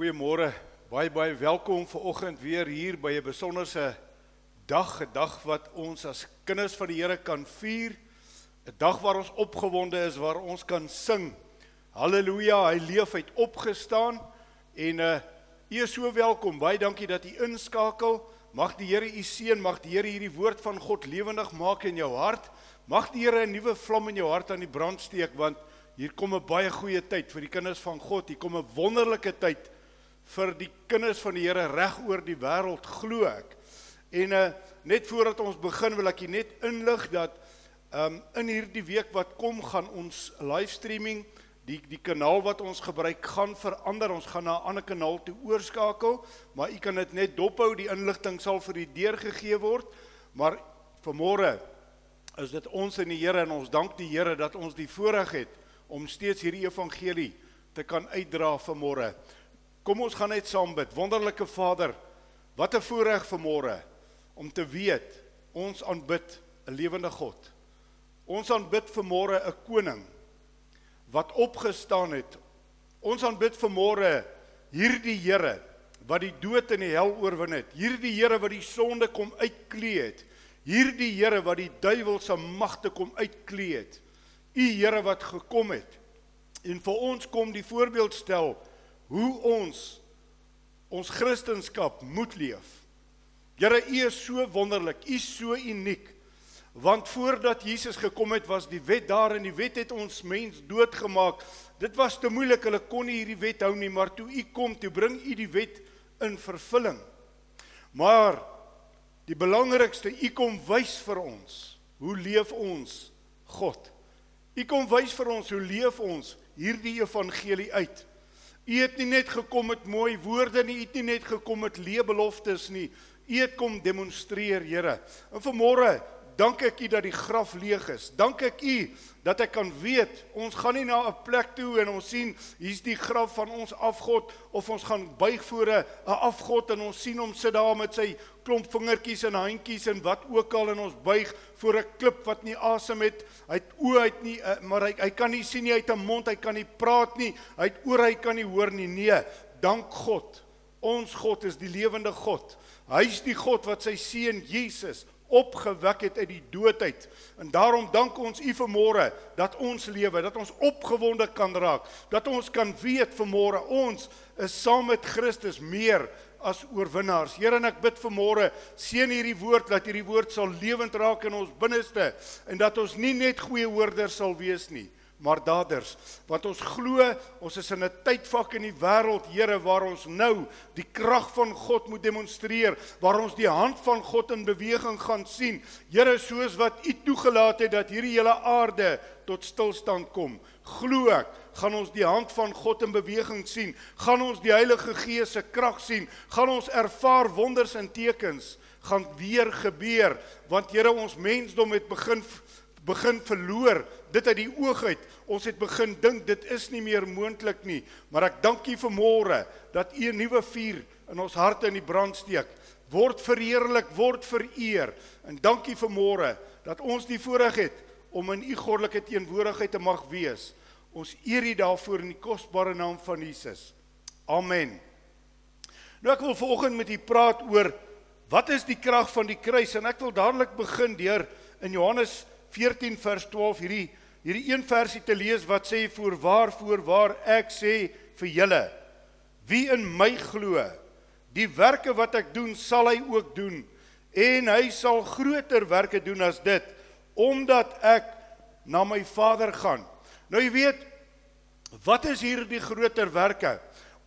Goeiemôre. Baie baie welkom ver oggend weer hier by 'n besonderse dag, 'n dag wat ons as kinders van die Here kan vier. 'n Dag waar ons opgewonde is, waar ons kan sing. Halleluja, hy leef uit opgestaan en uh u is so welkom. Baie dankie dat u inskakel. Mag die Here u seën, mag die Here hierdie woord van God lewendig maak in jou hart. Mag die Here 'n nuwe vlam in jou hart aan die brand steek want hier kom 'n baie goeie tyd vir die kinders van God. Hier kom 'n wonderlike tyd vir die kinders van die Here reg oor die wêreld glo ek. En uh net voordat ons begin wil ek net inlig dat um in hierdie week wat kom gaan ons livestreaming die die kanaal wat ons gebruik gaan verander. Ons gaan na 'n ander kanaal toe oorskakel, maar u kan dit net dophou. Die inligting sal vir u deurgegee word. Maar vanmôre is dit ons in die Here en ons dank die Here dat ons die voorreg het om steeds hierdie evangelie te kan uitdra vanmôre. Kom ons gaan net saam bid. Wonderlike Vader, wat 'n voorreg vanmôre om te weet ons aanbid 'n lewende God. Ons aanbid vanmôre 'n koning wat opgestaan het. Ons aanbid vanmôre hierdie Here wat die dood en die hel oorwin het. Hierdie Here wat die sonde kom uitklee het. Hierdie Here wat die duiwel se magte kom uitklee het. U Here wat gekom het en vir ons kom die voorbeeld stel hoe ons ons kristendom moet leef. Here, U is so wonderlik, U is so uniek. Want voordat Jesus gekom het, was die wet daar en die wet het ons mens doodgemaak. Dit was te moeilik, hulle kon nie hierdie wet hou nie, maar toe U kom, toe bring U die wet in vervulling. Maar die belangrikste, U kom wys vir ons hoe leef ons God. U kom wys vir ons hoe leef ons hierdie evangelie uit. U het nie net gekom met mooi woorde nie, u het nie net gekom met leebeloftes nie. U het kom demonstreer, Here. En vanmôre dank ek U dat die graf leeg is. Dank ek U dat ek kan weet ons gaan nie na 'n plek toe en ons sien hier's die graf van ons afgod of ons gaan buig voor 'n afgod en ons sien hom sit daar met sy klomp vingertjies en handjies en wat ook al en ons buig voor 'n klip wat nie asem het. Hy het oë uit nie eh, maar hy hy kan nie sien nie, hy het 'n mond, hy kan nie praat nie. Hy het ore, hy kan nie hoor nie. Nee, dank God. Ons God is die lewende God. Hy's die God wat sy seun Jesus opgewek het uit die dood uit. En daarom dank ons U vanmôre dat ons lewe, dat ons opgewonde kan raak, dat ons kan weet vanmôre ons is saam met Christus meer as oorwinnaars. Here en ek bid vanmôre, seën hierdie woord dat hierdie woord sal lewend raak in ons binneste en dat ons nie net goeie hoorders sal wees nie, maar daders. Want ons glo ons is in 'n tydvak in die wêreld Here waar ons nou die krag van God moet demonstreer waar ons die hand van God in beweging gaan sien. Here soos wat u toegelaat het dat hierdie hele aarde tot stilstand kom. Glo ek gaan ons die hand van God in beweging sien. Gaan ons die Heilige Gees se krag sien. Gaan ons ervaar wonders en tekens gaan weer gebeur. Want Here ons mensdom het begin begin verloor dit uit die oog uit. Ons het begin dink dit is nie meer moontlik nie, maar ek dank U vir môre dat U 'n nuwe vuur in ons harte in die brand steek. Word verheerlik, word vereer. En dankie vir môre dat ons die voorreg het om in U goddelike teenwoordigheid te mag wees. Ons eer U daarvoor in die kosbare naam van Jesus. Amen. Nou ek wil vanoggend met u praat oor wat is die krag van die kruis en ek wil dadelik begin deur in Johannes 14 vers 12 hierdie hierdie een versie te lees wat sê voorwaar voorwaar ek sê vir julle wie in my glo die werke wat ek doen sal hy ook doen. En hy sal groter werke doen as dit omdat ek na my Vader gaan. Nou jy weet wat is hierdie groter werke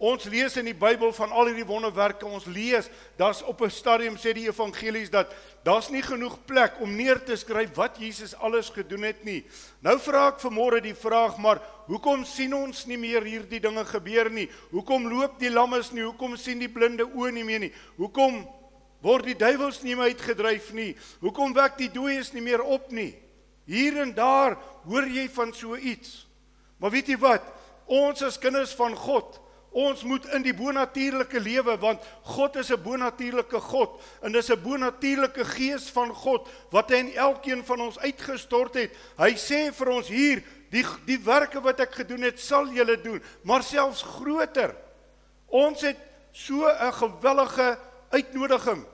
Ons lees in die Bybel van al hierdie wonderwerke. Ons lees, daar's op 'n stadium sê die evangelies dat daar's nie genoeg plek om neer te skryf wat Jesus alles gedoen het nie. Nou vra ek vanmôre die vraag, maar hoekom sien ons nie meer hierdie dinge gebeur nie? Hoekom loop die lammes nie? Hoekom sien die blinde oë nie meer nie? Hoekom word die duiwels nie meer uitgedryf nie? Hoekom wek die dooies nie meer op nie? Hier en daar hoor jy van so iets. Maar weet jy wat? Ons as kinders van God Ons moet in die bonatuurlike lewe want God is 'n bonatuurlike God en dis 'n bonatuurlike gees van God wat hy in elkeen van ons uitgestort het. Hy sê vir ons hier, die die werke wat ek gedoen het, sal julle doen, maar selfs groter. Ons het so 'n gewellige uitnodiging.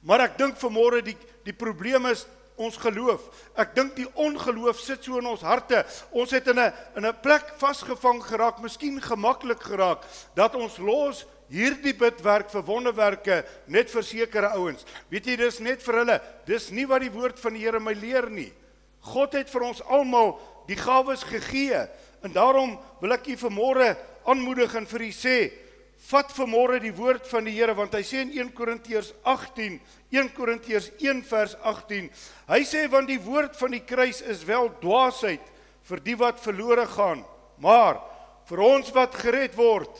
Maar ek dink vanmôre die die probleem is ons geloof. Ek dink die ongeloof sit so in ons harte. Ons het in 'n in 'n plek vasgevang geraak, miskien gemaklik geraak dat ons los hierdie bidwerk vir wonderwerke net vir sekere ouens. Weet jy, dis net vir hulle. Dis nie wat die woord van die Here my leer nie. God het vir ons almal die gawes gegee. En daarom wil ek u vanmôre aanmoedig en vir u sê, vat vanmôre die woord van die Here want hy sê in 1 Korintiërs 18 1 Korintiërs 1 vers 18. Hy sê want die woord van die kruis is wel dwaasheid vir die wat verlore gaan, maar vir ons wat gered word,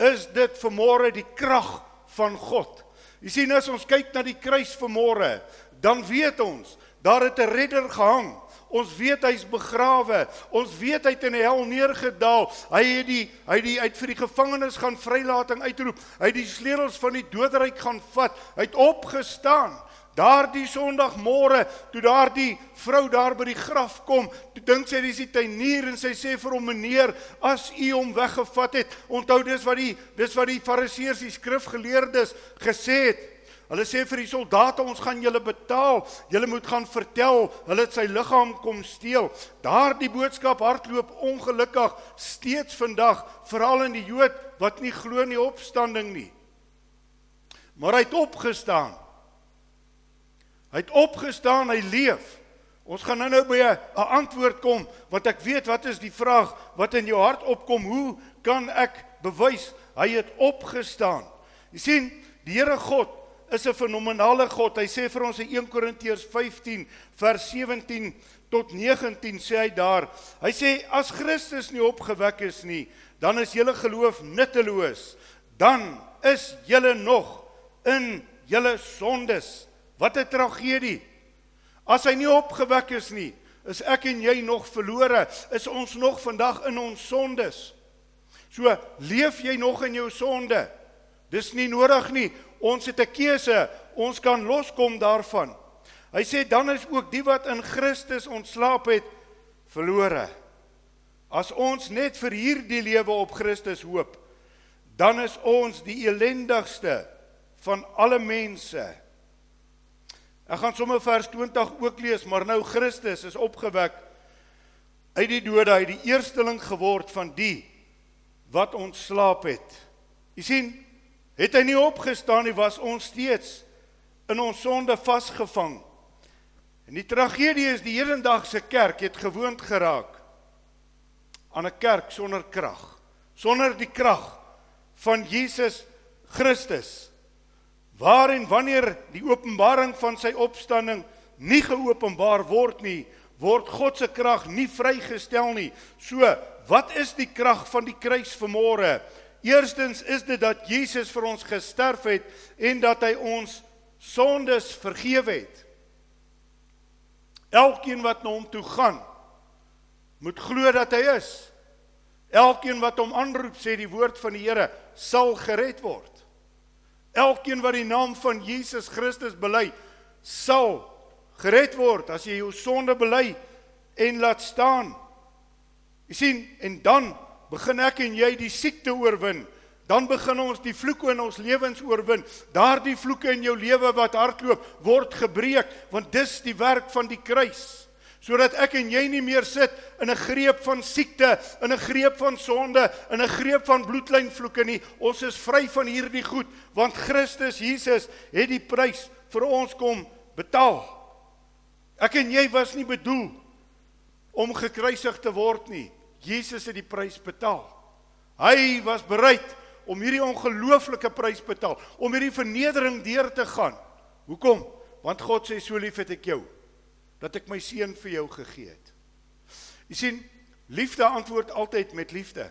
is dit vermore die krag van God. Jy sien as ons kyk na die kruis vermore, dan weet ons daar het 'n redder gehang. Ons weet hy's begrawe. Ons weet hy het in die hel neergedaal. Hy het die hy het die uit vir die gevangenes gaan vrylating uitroep. Hy het die sleutels van die doderyk gaan vat. Hy het opgestaan. Daardie Sondagmôre toe daardie vrou daar by die graf kom, toe dink sy dis die tuinier en sy sê vir hom meneer, as u hom weggevat het, onthou dis wat die dis wat die fariseërs, die skrifgeleerdes gesê het. Hulle sê vir die soldate ons gaan julle betaal. Julle moet gaan vertel hulle het sy liggaam kom steel. Daardie boodskap hardloop ongelukkig steeds vandag, veral in die Jood wat nie glo in die opstanding nie. Maar hy het opgestaan. Hy het opgestaan, hy leef. Ons gaan nou-nou by 'n antwoord kom want ek weet wat is die vraag wat in jou hart opkom, hoe kan ek bewys hy het opgestaan? Jy sien, die Here God is 'n fenominale God. Hy sê vir ons in 1 Korintiërs 15 vers 17 tot 19 sê hy daar. Hy sê as Christus nie opgewek is nie, dan is julle geloof nutteloos. Dan is julle nog in julle sondes. Wat 'n tragedie. As hy nie opgewek is nie, is ek en jy nog verlore. Is ons nog vandag in ons sondes? So leef jy nog in jou sonde? Dis nie nodig nie. Ons het 'n keuse. Ons kan loskom daarvan. Hy sê dan is ook die wat in Christus ontslaap het verlore. As ons net vir hierdie lewe op Christus hoop, dan is ons die elendigste van alle mense. Ek gaan sommer vers 20 ook lees, maar nou Christus is opgewek uit die dode, hy die eersteling geword van die wat ontslaap het. Jy sien, Het hy nie opgestaan nie, was ons steeds in ons sonde vasgevang. En die tragedie is die hedendaagse kerk het gewoond geraak aan 'n kerk sonder krag, sonder die krag van Jesus Christus. Waar en wanneer die openbaring van sy opstanding nie geopenbaar word nie, word God se krag nie vrygestel nie. So, wat is die krag van die kruis vanmôre? Eerstens is dit dat Jesus vir ons gesterf het en dat hy ons sondes vergewe het. Elkeen wat na hom toe gaan, moet glo dat hy is. Elkeen wat hom aanroep, sê die woord van die Here, sal gered word. Elkeen wat die naam van Jesus Christus bely, sal gered word as jy jou sonde bely en laat staan. Jy sien, en dan begin ek en jy die siekte oorwin, dan begin ons die vloeke in ons lewens oorwin. Daardie vloeke in jou lewe wat hardloop, word gebreek, want dis die werk van die kruis. Sodat ek en jy nie meer sit in 'n greep van siekte, in 'n greep van sonde, in 'n greep van bloedlynvloeke nie. Ons is vry van hierdie goed, want Christus Jesus het die prys vir ons kom betaal. Ek en jy was nie bedoel om gekruisig te word nie. Jesus het die prys betaal. Hy was bereid om hierdie ongelooflike prys betaal, om hierdie vernedering deur te gaan. Hoekom? Want God sê so lief het ek jou dat ek my seun vir jou gegee het. Jy sien, liefde antwoord altyd met liefde.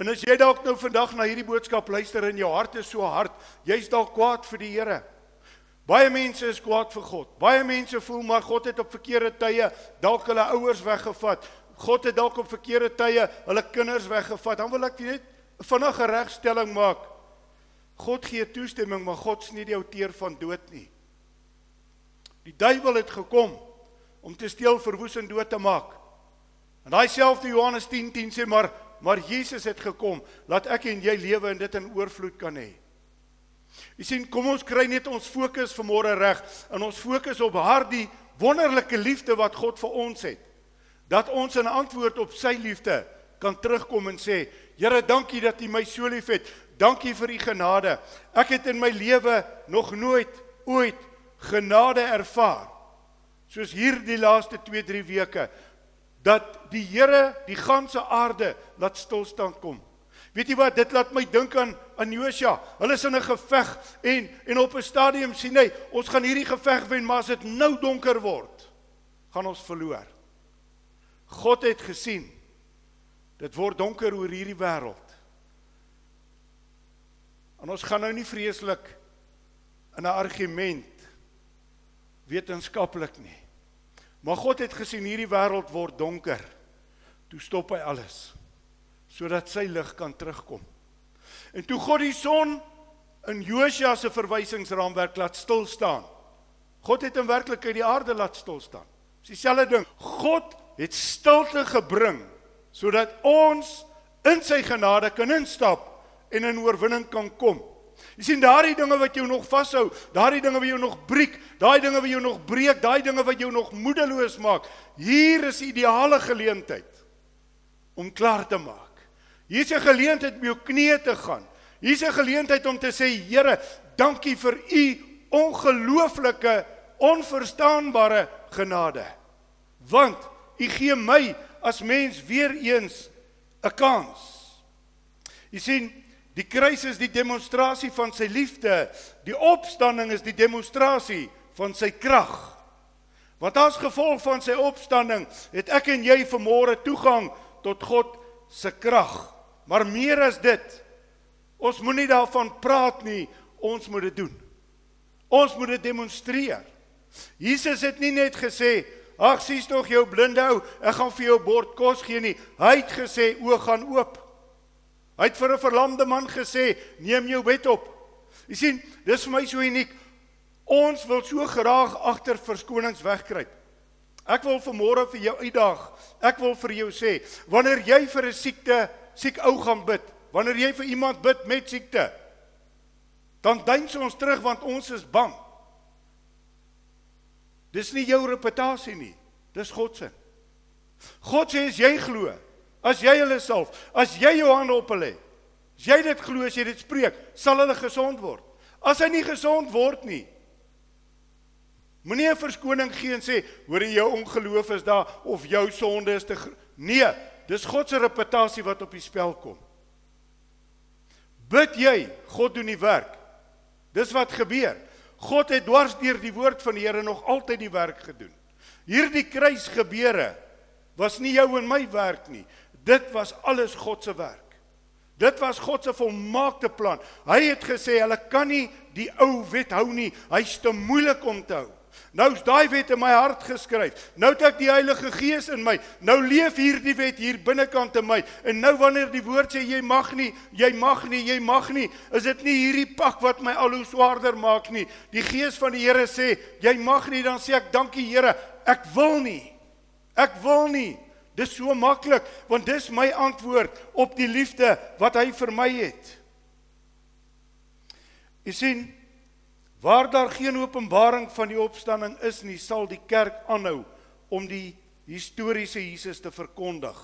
En as jy dalk nou vandag na hierdie boodskap luister en jou hart is so hard, jy's dalk kwaad vir die Here. Baie mense is kwaad vir God. Baie mense voel maar God het op verkeerde tye dalk hulle ouers weggevat. God het dalk op verkeerde tye hulle kinders weggevat. Dan wil ek net vinnig 'n regstelling maak. God gee toestemming, maar God is nie die outeur van dood nie. Die duiwel het gekom om te steel, verwoes en dood te maak. En daai selfde Johannes 10:10 10 sê maar maar Jesus het gekom laat ek en jy lewe en dit in oorvloed kan hê. Jy sien, kom ons kry net ons fokus vanmôre reg en ons fokus op daardie wonderlike liefde wat God vir ons het. Dat ons 'n antwoord op sy liefde kan terugkom en sê, Here, dankie dat U my so liefhet. Dankie vir U genade. Ek het in my lewe nog nooit ooit genade ervaar. Soos hier die laaste 2-3 weke dat die Here die ganse aarde laat stilstand kom. Weet jy wat? Dit laat my dink aan aan Josua. Hulle is in 'n geveg en en op 'n stadium sien hy, ons gaan hierdie geveg wen, maar as dit nou donker word, gaan ons verloor. God het gesien dit word donker oor hierdie wêreld. En ons gaan nou nie vreeslik in 'n argument wetenskaplik nie. Maar God het gesien hierdie wêreld word donker. Toe stop hy alles sodat sy lig kan terugkom. En toe God die son in Josua se verwysingsraamwerk laat stil staan. God het in werklikheid die aarde laat stil staan. Dis dieselfde ding. God het stilte gebring sodat ons in sy genade kan instap en in oorwinning kan kom. Jy sien daardie dinge wat jou nog vashou, daardie dinge wat jou nog breek, daai dinge wat jou nog breek, daai dinge wat jou nog moedeloos maak. Hier is 'n ideale geleentheid om klaar te maak. Hier's 'n geleentheid om jou knieë te gaan. Hier's 'n geleentheid om te sê Here, dankie vir u ongelooflike, onverstaanbare genade. Want u gee my as mens weer eens 'n kans. Jy sien, die kruis is die demonstrasie van sy liefde. Die opstanding is die demonstrasie van sy krag. Want as gevolg van sy opstanding het ek en jy vanmôre toegang tot God se krag. Maar meer as dit, ons moenie daarvan praat nie, ons moet dit doen. Ons moet dit demonstreer. Jesus het nie net gesê, "Ag, sies tog jou blinde ou, ek gaan vir jou bord kos gee nie." Hy het gesê, "Oë gaan oop." Hy het vir 'n verlamde man gesê, "Neem jou bed op." Jy sien, dis vir my so uniek. Ons wil so graag agter verskonings wegkruip. Ek wil vanmôre vir jou uitdaag. Ek wil vir jou sê, wanneer jy vir 'n siekte siek ou gaan bid, wanneer jy vir iemand bid met siekte, dan duins ons terug want ons is bang. Dis nie jou reputasie nie, dis God se. God sê as jy glo, as jy hulle salf, as jy jou hande op hulle lê, as jy dit glo, as jy dit spreek, sal hulle gesond word. As hy nie gesond word nie, moenie 'n verskoning gee en sê, hoor jy jou ongeloof is daar of jou sonde is te nee, Dis God se reputasie wat op die spel kom. Bid jy, God doen die werk. Dis wat gebeur. God het dwars deur die woord van die Here nog altyd die werk gedoen. Hierdie kruisgebeure was nie jou en my werk nie. Dit was alles God se werk. Dit was God se volmaakte plan. Hy het gesê hulle kan nie die ou wet hou nie. Hy's te moeilik om te hou. Nou is daai wet in my hart geskryf. Nou het ek die Heilige Gees in my. Nou leef hierdie wet hier binnekant in my. En nou wanneer die woord sê jy mag nie, jy mag nie, jy mag nie, is dit nie hierdie pak wat my al hoe swaarder maak nie. Die Gees van die Here sê jy mag nie, dan sê ek dankie Here, ek wil nie. Ek wil nie. Dis so maklik want dis my antwoord op die liefde wat hy vir my het. Jy sien, Waar daar geen openbaring van die opstanding is nie, sal die kerk aanhou om die historiese Jesus te verkondig.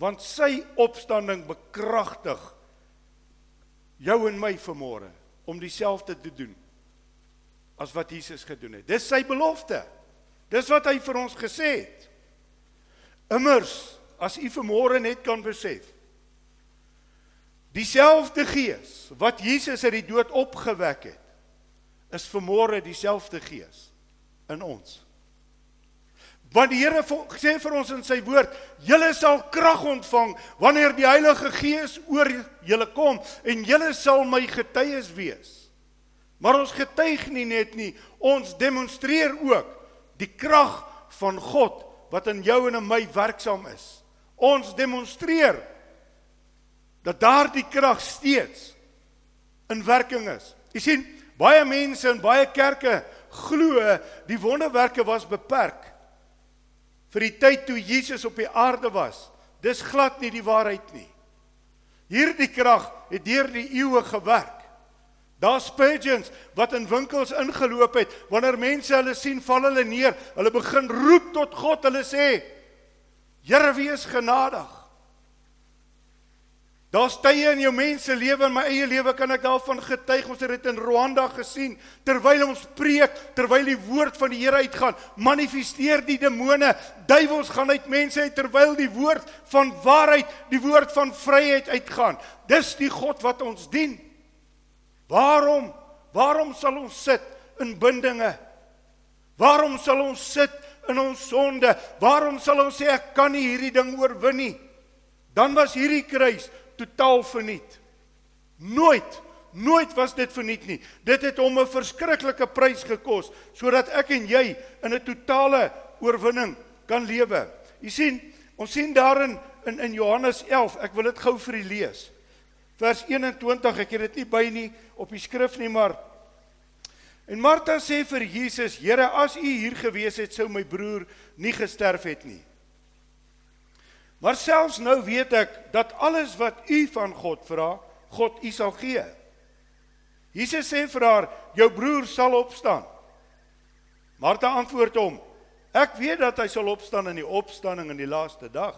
Want sy opstanding bekragtig jou en my vanmôre om dieselfde te doen as wat Jesus gedoen het. Dis sy belofte. Dis wat hy vir ons gesê het. Immers, as u vanmôre net kan besef, dieselfde Gees wat Jesus uit die dood opgewek het, is vermore dieselfde gees in ons. Want die Here sê vir ons in sy woord, julle sal krag ontvang wanneer die Heilige Gees oor julle kom en julle sal my getuies wees. Maar ons getuig nie net nie, ons demonstreer ook die krag van God wat in jou en in my werksaam is. Ons demonstreer dat daardie krag steeds in werking is. Jy sien, Baie mense in baie kerke glo die wonderwerke was beperk vir die tyd toe Jesus op die aarde was Dis glad nie die waarheid nie. Hierdie krag het deur die eeue gewerk. Daar's Spurgeons wat in winkels ingeloop het. Wanneer mense hulle sien, val hulle neer. Hulle begin roep tot God. Hulle sê: "Here, wees genadig." Daar's tye in jou mense lewe en my eie lewe kan ek daarvan getuig. Ons het dit in Rwanda gesien. Terwyl ons preek, terwyl die woord van die Here uitgaan, manifesteer die demone. Duiwels gaan uit mense uit terwyl die woord van waarheid, die woord van vryheid uitgaan. Dis die God wat ons dien. Waarom? Waarom sal ons sit in bindinge? Waarom sal ons sit in ons sonde? Waarom sal ons sê ek kan nie hierdie ding oorwin nie? Dan was hierdie kruis totaal verniet. Nooit, nooit was dit verniet nie. Dit het hom 'n verskriklike prys gekos sodat ek en jy in 'n totale oorwinning kan lewe. Jy sien, ons sien daarin in in Johannes 11, ek wil dit gou vir u lees. Vers 21, ek het dit nie by nie op die skrif nie, maar En Martha sê vir Jesus: "Here, as u hier gewees het, sou my broer nie gesterf het nie." Maar selfs nou weet ek dat alles wat u van God vra, God u sal gee. Jesus sê vir haar: "Jou broer sal opstaan." Martha antwoord hom: "Ek weet dat hy sal opstaan in die opstanding in die laaste dag."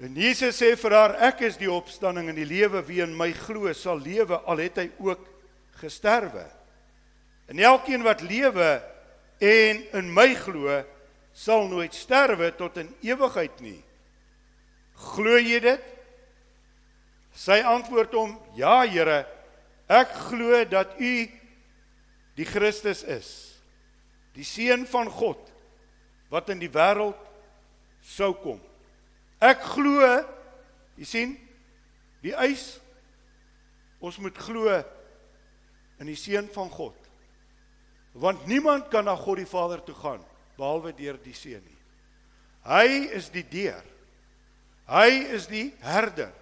En Jesus sê vir haar: "Ek is die opstanding en die lewe. Wie in my glo, sal lewe al het hy ook gesterwe. En elkeen wat lewe en in my glo, sal nooit sterwe tot in ewigheid nie. Glo jy dit? Sy antwoord hom: Ja, Here, ek glo dat U die Christus is, die seun van God wat in die wêreld sou kom. Ek glo, jy sien, die eis ons moet glo in die seun van God. Want niemand kan na God die Vader toe gaan behalwe deur die seun nie. Hy is die deur. Hy is die herder.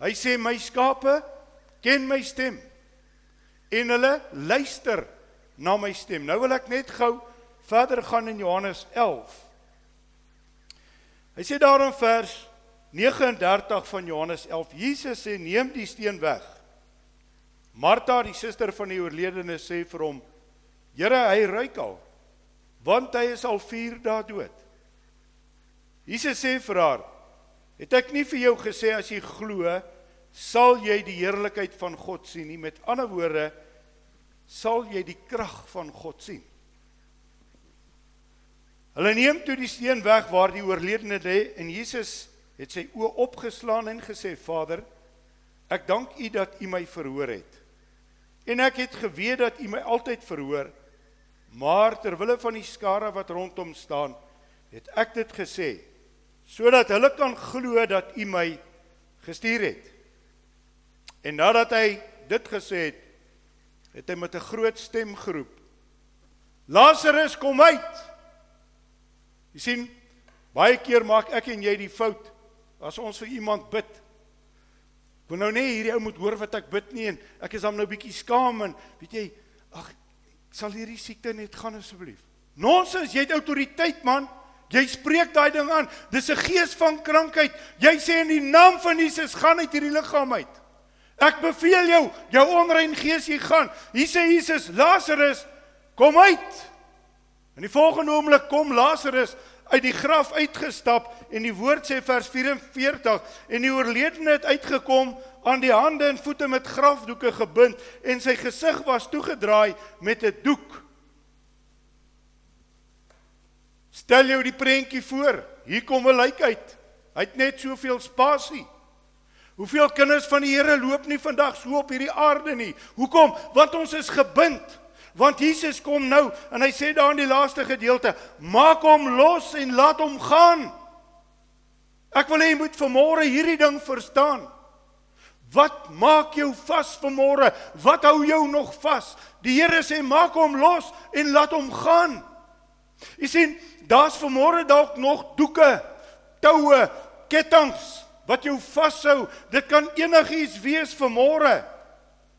Hy sê my skape ken my stem en hulle luister na my stem. Nou wil ek net gou verder gaan in Johannes 11. Hy sê daar in vers 39 van Johannes 11, Jesus sê neem die steen weg. Martha, die suster van die oorledene, sê vir hom: "Here, hy ruik al want hy is al 4 dae dood. Jesus sê vir haar: "Het ek nie vir jou gesê as jy glo, sal jy die heerlikheid van God sien nie? Met ander woorde, sal jy die krag van God sien." Hulle neem toe die steen weg waar die oorledene lê en Jesus het sy oë opgeslaan en gesê: "Vader, ek dank U dat U my verhoor het. En ek het geweet dat U my altyd verhoor." Maar ter wille van die skare wat rondom staan, het ek dit gesê sodat hulle kan glo dat U my gestuur het. En nadat hy dit gesê het, het hy met 'n groot stem geroep: Lazarus, kom uit. Jy sien, baie keer maak ek en jy die fout as ons vir iemand bid. Ek wil nou net hierdie ou moet hoor wat ek bid nie en ek is dan nou bietjie skaam en weet jy, ag sal hierdie siekte net gaan asseblief. Nonsens, jy het autoriteit man. Jy spreek daai ding aan. Dis 'n gees van krankheid. Jy sê in die naam van Jesus gaan uit hierdie liggaam uit. Ek beveel jou, jou onrein gees jy gaan. Hier sê Jesus, Lazarus, kom uit. In die volgende oomblik kom Lazarus uit die graf uitgestap en die woord sê vers 44 en die oorledene het uitgekom aan die hande en voete met grafdoeke gebind en sy gesig was toegedraai met 'n doek. Stel jou die prentjie voor. Hier kom 'n lijk uit. Hy het net soveel spasie. Hoeveel kinders van die Here loop nie vandag so op hierdie aarde nie? Hoekom? Want ons is gebind. Want Jesus kom nou en hy sê daar in die laaste gedeelte: "Maak hom los en laat hom gaan." Ek wil hê jy moet vanmôre hierdie ding verstaan. Wat maak jou vas vanmôre? Wat hou jou nog vas? Die Here sê maak hom los en laat hom gaan. Jy sien, daar's vanmôre dalk nog doeke, toue, kettinge wat jou vashou. Dit kan enigiets wees vanmôre.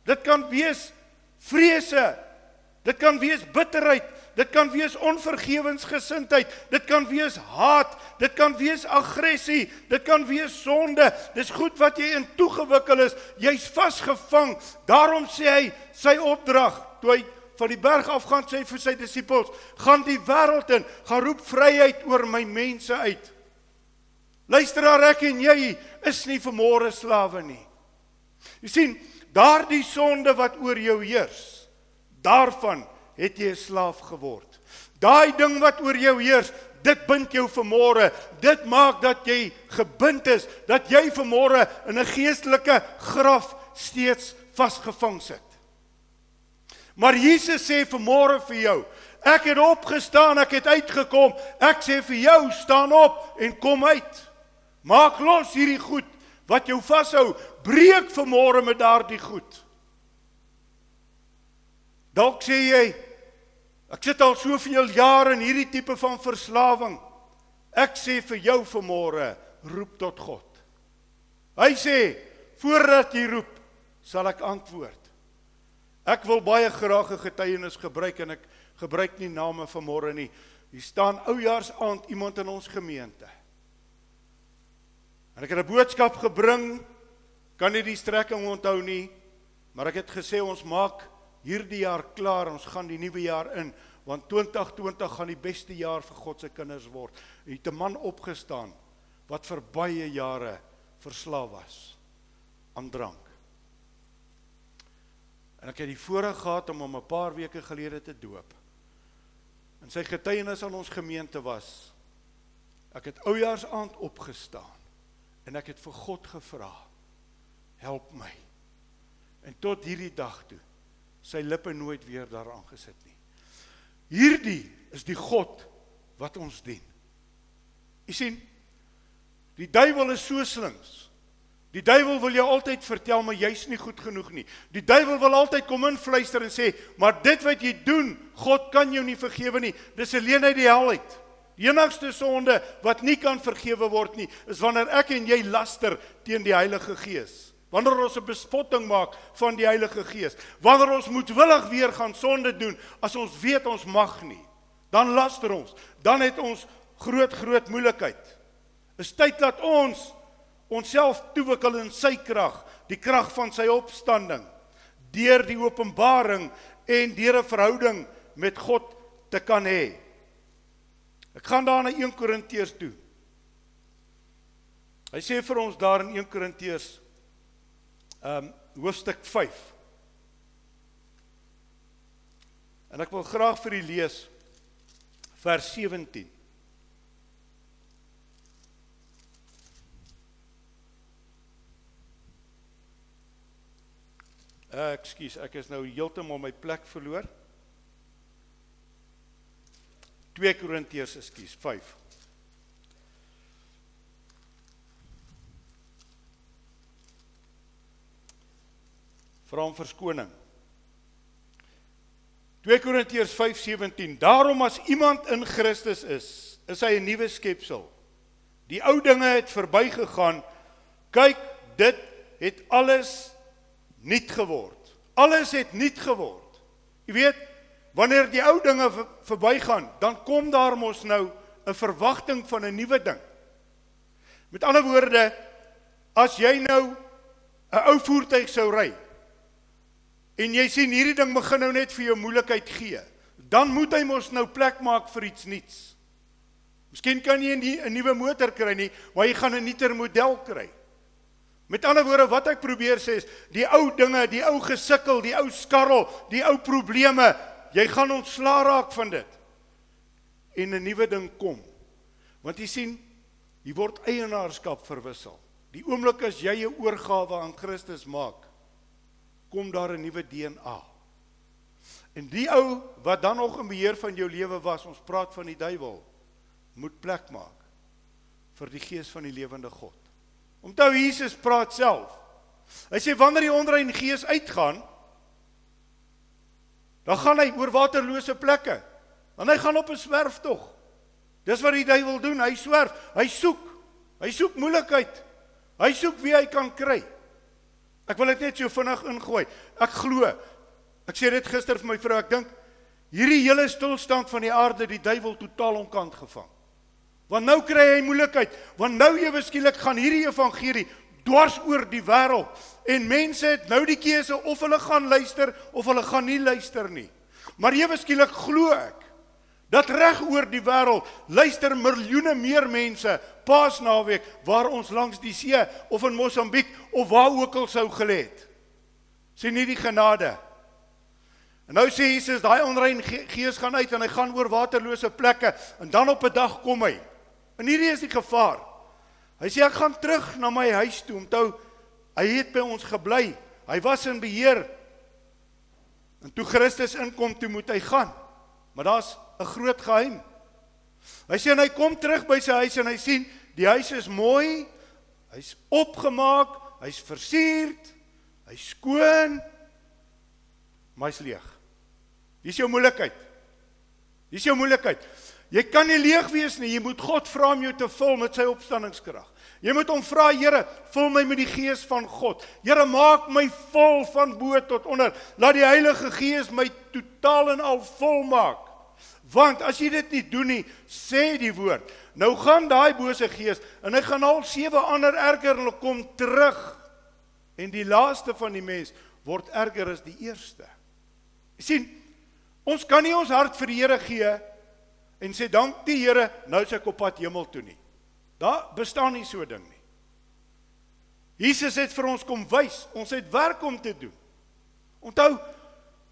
Dit kan wees vrese. Dit kan wees bitterheid. Dit kan wees onvergewensgesindheid. Dit kan wees haat. Dit kan wees aggressie, dit kan wees sonde. Dis goed wat jy in toegewikkel is. Jy's vasgevang. Daarom sê hy sy opdrag toe hy van die berg af gaan sê vir sy disippels, gaan die wêreld in, gaan roep vryheid oor my mense uit. Luister daar ek en jy is nie vermore slawe nie. Jy sien, daardie sonde wat oor jou heers, daarvan het jy 'n slaaf geword. Daai ding wat oor jou heers, dit bind jou vermore. Dit maak dat jy gebind is, dat jy vermore in 'n geestelike graf steeds vasgevang sit. Maar Jesus sê vanmôre vir jou, ek het opgestaan, ek het uitgekom. Ek sê vir jou, staan op en kom uit. Maak los hierdie goed wat jou vashou. Breek vanmôre met daardie goed. Dalk sê jy, ek sit al soveel jare in hierdie tipe van verslawing. Ek sê vir jou vanmôre, roep tot God. Hy sê, voordat jy roep, sal ek antwoord. Ek wil baie graag 'n getuienis gebruik en ek gebruik nie name van môre nie. Hier staan oujaarsaand iemand in ons gemeente. En ek het 'n boodskap gebring. Kan nie die strekking onthou nie, maar ek het gesê ons maak hierdie jaar klaar. Ons gaan die nuwe jaar in want 2020 gaan die beste jaar vir God se kinders word. En het 'n man opgestaan wat vir baie jare verslaaf was aan drank. En ek het die voorreg gehad om hom 'n paar weke gelede te doop. En sy getuienis aan ons gemeente was ek het oujaarsaand opgestaan en ek het vir God gevra help my. En tot hierdie dag toe sy lippe nooit weer daaraan gesit nie. Hierdie is die God wat ons dien. U sien die duiwel is so slinks. Die duiwel wil jou altyd vertel maar jy's nie goed genoeg nie. Die duiwel wil altyd kom influister en sê, "Maar dit wat jy doen, God kan jou nie vergewe nie. Dis alleen uit die hel uit." Die enigste sonde wat nie kan vergewe word nie, is wanneer ek en jy laster teen die Heilige Gees. Wanneer ons 'n bespotting maak van die Heilige Gees, wanneer ons moedwillig weer gaan sonde doen as ons weet ons mag nie, dan laster ons. Dan het ons groot groot moeilikheid. Is tyd dat ons onsself toewikkel in sy krag, die krag van sy opstanding, deur die openbaring en deur 'n verhouding met God te kan hê. Ek gaan daar na 1 Korintiërs toe. Hy sê vir ons daar in 1 Korintiërs ehm um, hoofstuk 5. En ek wil graag vir u lees vers 17. Uh, ekskuus, ek is nou heeltemal my plek verloor. 2 Korintiërs, ekskuus, 5. Vra om verskoning. 2 Korintiërs 5:17 Daarom as iemand in Christus is, is hy 'n nuwe skepsel. Die ou dinge het verbygegaan. Kyk, dit het alles nuut geword. Alles het nuut geword. Jy weet, wanneer die ou dinge verbygaan, dan kom daar mos nou 'n verwagting van 'n nuwe ding. Met ander woorde, as jy nou 'n ou voertuig sou ry en jy sien hierdie ding begin nou net vir jou moeilikheid gee, dan moet hy mos nou plek maak vir iets nuuts. Miskien kan jy 'n nuwe motor kry nie, maar jy gaan 'n nuuter model kry. Met ander woorde wat ek probeer sê is die ou dinge, die ou gesukkel, die ou skarrel, die ou probleme, jy gaan ontslaa raak van dit. En 'n nuwe ding kom. Want jy sien, hier word eienaarskap verwissel. Die oomblik as jy 'n oorgawe aan Christus maak, kom daar 'n nuwe DNA. En die ou wat dan nog in beheer van jou lewe was, ons praat van die duiwel, moet plek maak vir die gees van die lewende God. Onthou Jesus praat self. Hy sê wanneer die onrein gees uitgaan, dan gaan hy oor waterlose plekke. Dan hy gaan op 'n swerftog. Dis wat die duiwel doen, hy swerf, hy soek. Hy soek moeilikheid. Hy soek wie hy kan kry. Ek wil dit net so vinnig ingooi. Ek glo. Ek sê dit gister vir my vrou, ek dink hierdie hele stilstand van die aarde, die duiwel totaal onkant gevang. Want nou kry hy moeilikheid, want nou ewe skielik gaan hierdie evangelie dwars oor die wêreld en mense het nou die keuse of hulle gaan luister of hulle gaan nie luister nie. Maar ewe skielik glo ek dat reg oor die wêreld luister miljoene meer mense Paasnaweek waar ons langs die see of in Mosambiek of waar ook al sou gelê het. Sien nie die genade. En nou sê Jesus daai onrein gees gaan uit en hy gaan oor waterlose plekke en dan op 'n dag kom hy. En hierdie is die gevaar. Hy sê ek gaan terug na my huis toe. Onthou, hy het by ons gebly. Hy was in beheer. En toe Christus inkom, toe moet hy gaan. Maar daar's 'n groot geheim. Hy sê hy kom terug by sy huis en hy sien die huis is mooi, hy's opgemaak, hy's versierd, hy's skoon, maar hy's leeg. Dis jou moeilikheid. Dis jou moeilikheid. Jy kan nie leeg wees nie. Jy moet God vra om jou te vul met sy opstandingskrag. Jy moet hom vra, Here, vul my met die gees van God. Here, maak my vol van bo tot onder. Laat die Heilige Gees my totaal en al vol maak. Want as jy dit nie doen nie, sê die woord. Nou gaan daai bose gees en hy gaan al sewe ander erger en hulle kom terug. En die laaste van die mens word erger as die eerste. Jy sien, ons kan nie ons hart vir die Here gee en sê dank die Here, nou is ek op pad hemel toe nie. Daar bestaan nie so 'n ding nie. Jesus het vir ons kom wys, ons het werk om te doen. Onthou,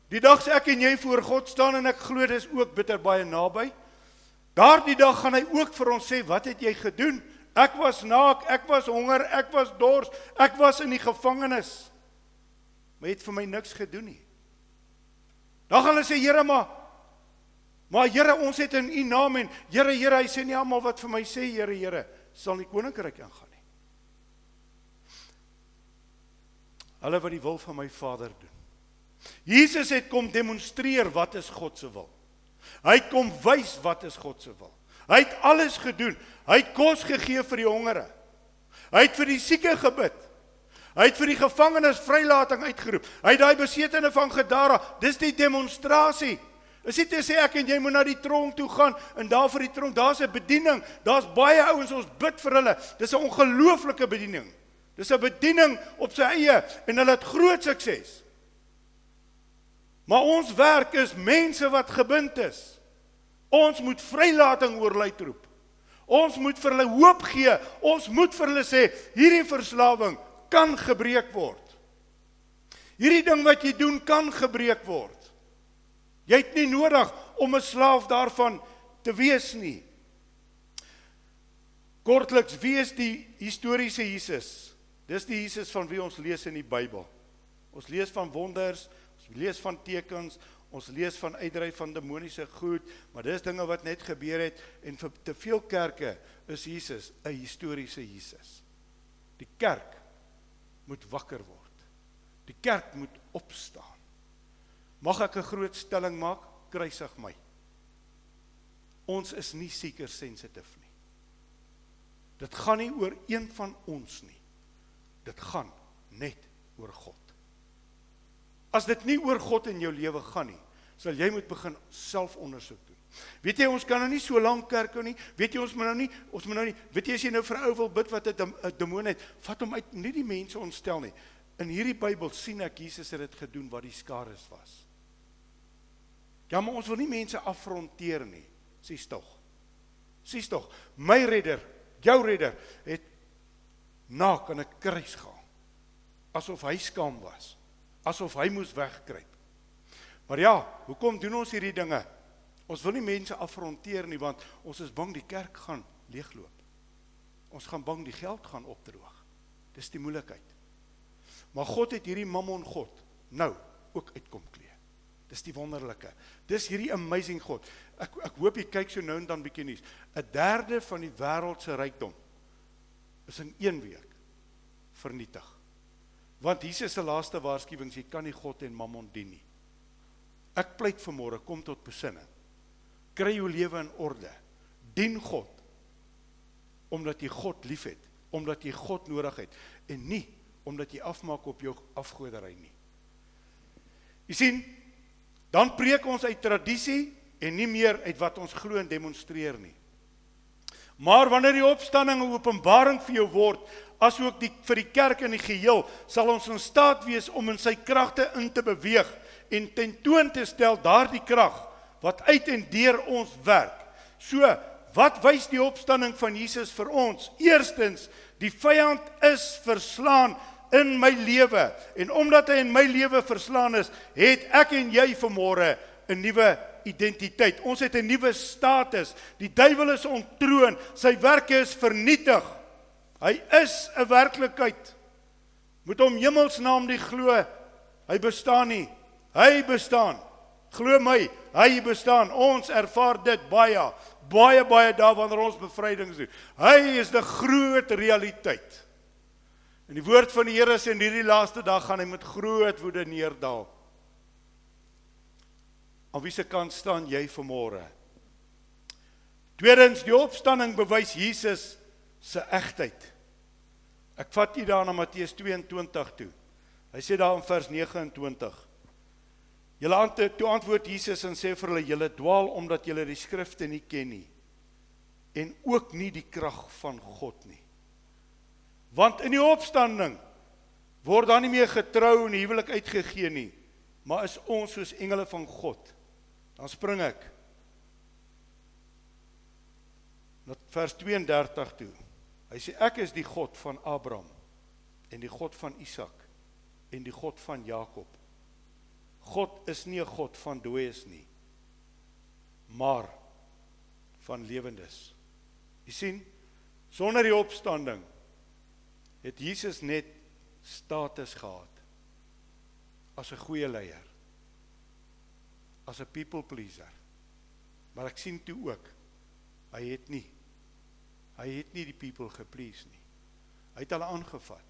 Die dag as ek en jy voor God staan en ek glo dis ook bitter baie naby. Daardie dag gaan hy ook vir ons sê, "Wat het jy gedoen? Ek was naak, ek was honger, ek was dors, ek was in die gevangenis." Maar jy het vir my niks gedoen nie. Dan gaan hulle sê, "Here, maar maar Here, ons het in U naam en Here, Here, hy sê nie almal wat vir my sê, Here, Here, sal in die koninkryk ingaan nie." Hulle wat die wil van my Vader doen. Jesus het kom demonstreer wat is God se wil. Hy het kom wys wat is God se wil. Hy het alles gedoen. Hy het kos gegee vir die hongere. Hy het vir die sieke gebid. Hy het vir die gevangenes vrylating uitgeroep. Hy het daai besetene van Gadara, dis die demonstrasie. Is dit te sê ek en jy moet na die tronk toe gaan en daar vir die tronk, daar's 'n bediening. Daar's baie ouens ons bid vir hulle. Dis 'n ongelooflike bediening. Dis 'n bediening op sy eie en hulle het groot sukses. Maar ons werk is mense wat gebind is. Ons moet vrylating oor lei roep. Ons moet vir hulle hoop gee. Ons moet vir hulle sê hierdie verslawing kan gebreek word. Hierdie ding wat jy doen kan gebreek word. Jy het nie nodig om 'n slaaf daarvan te wees nie. Kortliks, wie is die historiese Jesus? Dis die Jesus van wie ons lees in die Bybel. Ons lees van wonders, lees van tekens, ons lees van uitdryf van demoniese goed, maar dis dinge wat net gebeur het en vir te veel kerke is Jesus 'n historiese Jesus. Die kerk moet wakker word. Die kerk moet opstaan. Mag ek 'n groot stelling maak? Kruisig my. Ons is nie seker sensitief nie. Dit gaan nie oor een van ons nie. Dit gaan net oor God. As dit nie oor God in jou lewe gaan nie, sal jy moet begin selfondersoek doen. Weet jy ons kan nou nie so lank kerk hou nie. Weet jy ons moet nou nie ons moet nou nie weet jy as jy nou vir 'n ou wil bid wat 'n demoon het, vat hom uit nie die mense ontstel nie. In hierdie Bybel sien ek Jesus het dit gedoen wat die skare was. Ja, maar ons wil nie mense afronteer nie. Sies tog. Sies tog. My redder, jou redder het naak aan 'n kruis gehang. Asof hy skaam was asof hy moes wegkruip. Maar ja, hoekom doen ons hierdie dinge? Ons wil nie mense afronteer nie want ons is bang die kerk gaan leegloop. Ons gaan bang die geld gaan opdroog. Dis die moeilikheid. Maar God het hierdie Mammon God nou ook uitkom klee. Dis die wonderlike. Dis hierdie amazing God. Ek ek hoop jy kyk so nou en dan bietjie nuus. 'n Derde van die wêreld se rykdom is in 1 week vernietig. Want Jesus se laaste waarskuwing sê jy kan nie God en Mammon dien nie. Ek pleit vanmôre kom tot besinning. Kry jou lewe in orde. Dien God omdat jy God liefhet, omdat jy God nodig het en nie omdat jy afmaak op jou afgoderry nie. Jy sien, dan preek ons uit tradisie en nie meer uit wat ons glo en demonstreer nie. Maar wanneer die opstanding 'n openbaring vir jou word, asook die vir die kerk in die geheel, sal ons in staat wees om in sy kragte in te beweeg en tentoon te stel daardie krag wat uit en deur ons werk. So, wat wys die opstanding van Jesus vir ons? Eerstens, die vyand is verslaan in my lewe en omdat hy in my lewe verslaan is, het ek en jy vanmôre 'n nuwe identiteit. Ons het 'n nuwe status. Die duiwel is ontroon. Sy werke is vernietig. Hy is 'n werklikheid. Moet hom hemelsnaam die glo. Hy bestaan nie. Hy bestaan. Glo my, hy bestaan. Ons ervaar dit baie, baie baie daar wanneer ons bevrydings doen. Hy is 'n groot realiteit. En die woord van die Here sê in hierdie laaste dag gaan hy met groot woede neerdal. Aan wie se kant staan jy vanmôre? Tweedens, die opstanding bewys Jesus se egtheid. Ek vat u daar na Matteus 22 toe. Hy sê daar in vers 29 Julle ante toe antwoord Jesus en sê vir hulle julle dwaal omdat julle die skrifte nie ken nie en ook nie die krag van God nie. Want in die opstanding word dan nie meer getrou en huwelik uitgegee nie, maar is ons soos engele van God. Dan spring ek na vers 32 toe. Hy sê ek is die God van Abraham en die God van Isak en die God van Jakob. God is nie 'n God van dooies nie, maar van lewendes. Jy sien, sonder die opstanding het Jesus net status gehad as 'n goeie leier, as 'n people pleaser. Maar ek sien toe ook hy het nie hy het nie die people geplease nie. Hy het hulle aangevat.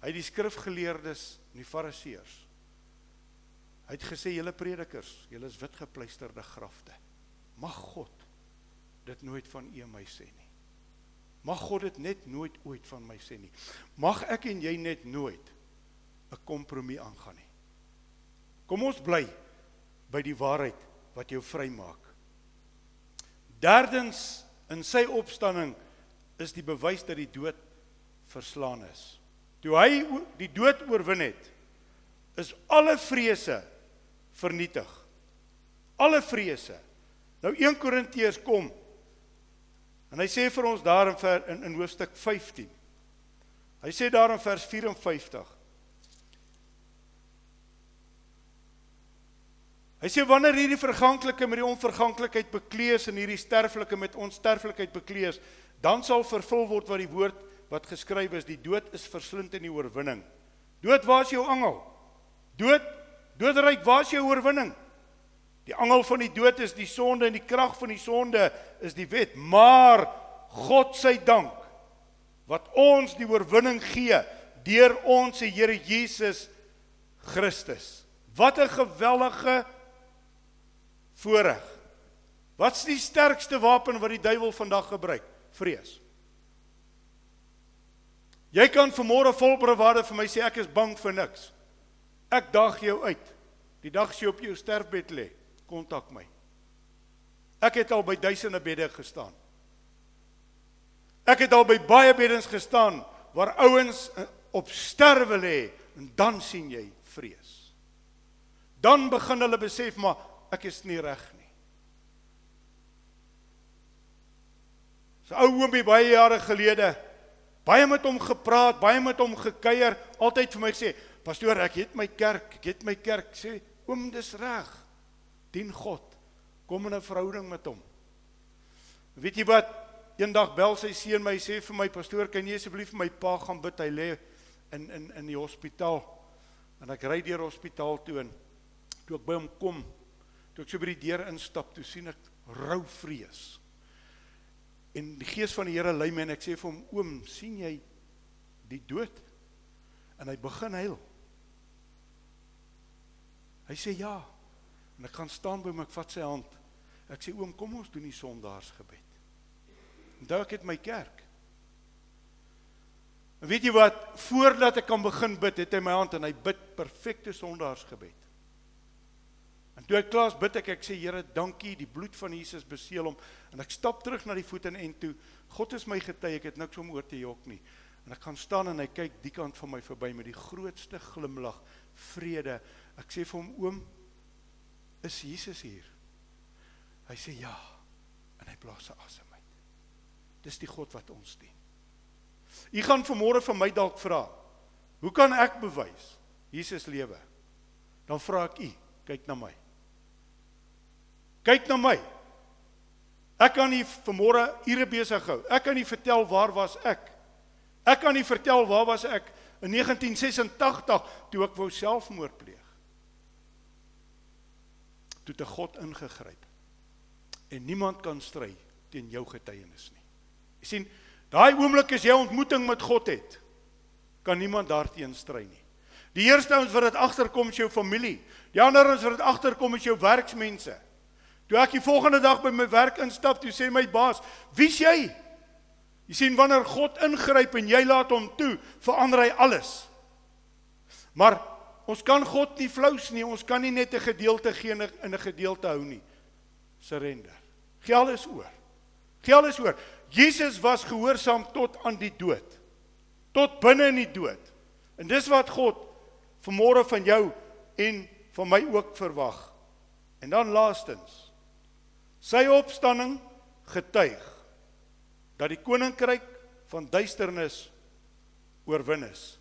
Hy het die skrifgeleerdes en die fariseërs Hy het gesê julle predikers, julle is witgepleisterde grafte. Mag God dit nooit van u my sê nie. Mag God dit net nooit ooit van my sê nie. Mag ek en jy net nooit 'n kompromie aangaan nie. Kom ons bly by die waarheid wat jou vrymaak. Derdens in sy opstanding is die bewys dat die dood verslaan is. Toe hy die dood oorwin het, is alle vrese vernietig. Alle vrese. Nou 1 Korintiërs kom. En hy sê vir ons daar in in, in hoofstuk 15. Hy sê daar in vers 54. Hy sê wanneer hierdie verganklike met die onverganklikheid beklees en hierdie sterflike met onsterflikheid beklees, dan sal vervul word wat die woord wat geskryf is, die dood is verslind in die oorwinning. Dood, waar is jou angel? Dood, Doodryk, waar is jou oorwinning? Die angel van die dood is die sonde en die krag van die sonde is die wet. Maar God se dank wat ons die oorwinning gee deur ons Here Jesus Christus. Wat 'n geweldige voorreg. Wat's die sterkste wapen wat die duiwel vandag gebruik? Vrees. Jy kan vanmôre vol bravade vir my sê ek is bang vir niks. Ek daag jou uit. Die dag as jy op jou sterfbed lê, kontak my. Ek het al by duisende bedde gestaan. Ek het al by baie beddens gestaan waar ouens eh, op sterwe lê en dan sien jy vrees. Dan begin hulle besef maar ek is nie reg nie. So ou oombie baie jare gelede, baie met hom gepraat, baie met hom gekuier, altyd vir my sê, Pastoor, ek het my kerk, ek het my kerk sê, oom, dis reg. Dien God. Kom in 'n verhouding met hom. Weet jy wat? Eendag bel sy seun my sê vir my pastoor, kan jy asseblief vir my pa gaan bid? Hy lê in in in die hospitaal. En ek ry deur hospitaal toe en toe ek by hom kom, toe ek so by die deur instap, toe sien ek rou vrees. En die gees van die Here lei my en ek sê vir hom, oom, sien jy die dood? En hy begin huil. Hy sê ja. En ek gaan staan by hom, ek vat sy hand. Ek sê oom, kom ons doen die sondaarsgebed. Onthou ek het my kerk. En weet jy wat, voordat ek kan begin bid, het hy my hand en hy bid perfekte sondaarsgebed. En toe ek klaar bid ek ek sê Here, dankie, die bloed van Jesus beseël hom en ek stap terug na die voet en en toe God is my getuie, ek het niks om oor te jok nie. En ek gaan staan en hy kyk die kant van my verby met die grootste glimlag, vrede. Ek sê vir hom, oom, is Jesus hier? Hy sê ja. En hy blaas sy asem uit. Dis die God wat ons dien. U gaan vanmôre van my dalk vra, hoe kan ek bewys Jesus lewe? Dan vra ek u, kyk na my. Kyk na my. Ek kan nie vanmôre ure besig hou. Ek kan nie vertel waar was ek. Ek kan nie vertel waar was ek in 1986 toe ek wou selfmoord pleeg. Toe te God ingegryp. En niemand kan stry teen jou getuienis nie. Jy sien, daai oomblik as jy ontmoeting met God het, kan niemand daarteen stry nie. Die eerste ouens wat dit agterkom is jou familie. Die ander ouens wat dit agterkom is jou werksmense. Toe ek die volgende dag by my werk instap, toe sê my baas: "Wie's jy?" Jy sien wanneer God ingryp en jy laat hom toe, verander hy alles. Maar ons kan God nie flous nie, ons kan nie net 'n gedeelte gee in 'n gedeelte hou nie. Surrender. Geld is oor. Geld is oor. Jesus was gehoorsaam tot aan die dood. Tot binne in die dood. En dis wat God vanmôre van jou en van my ook verwag. En dan laastens Sy opstanding getuig dat die koninkryk van duisternis oorwin is.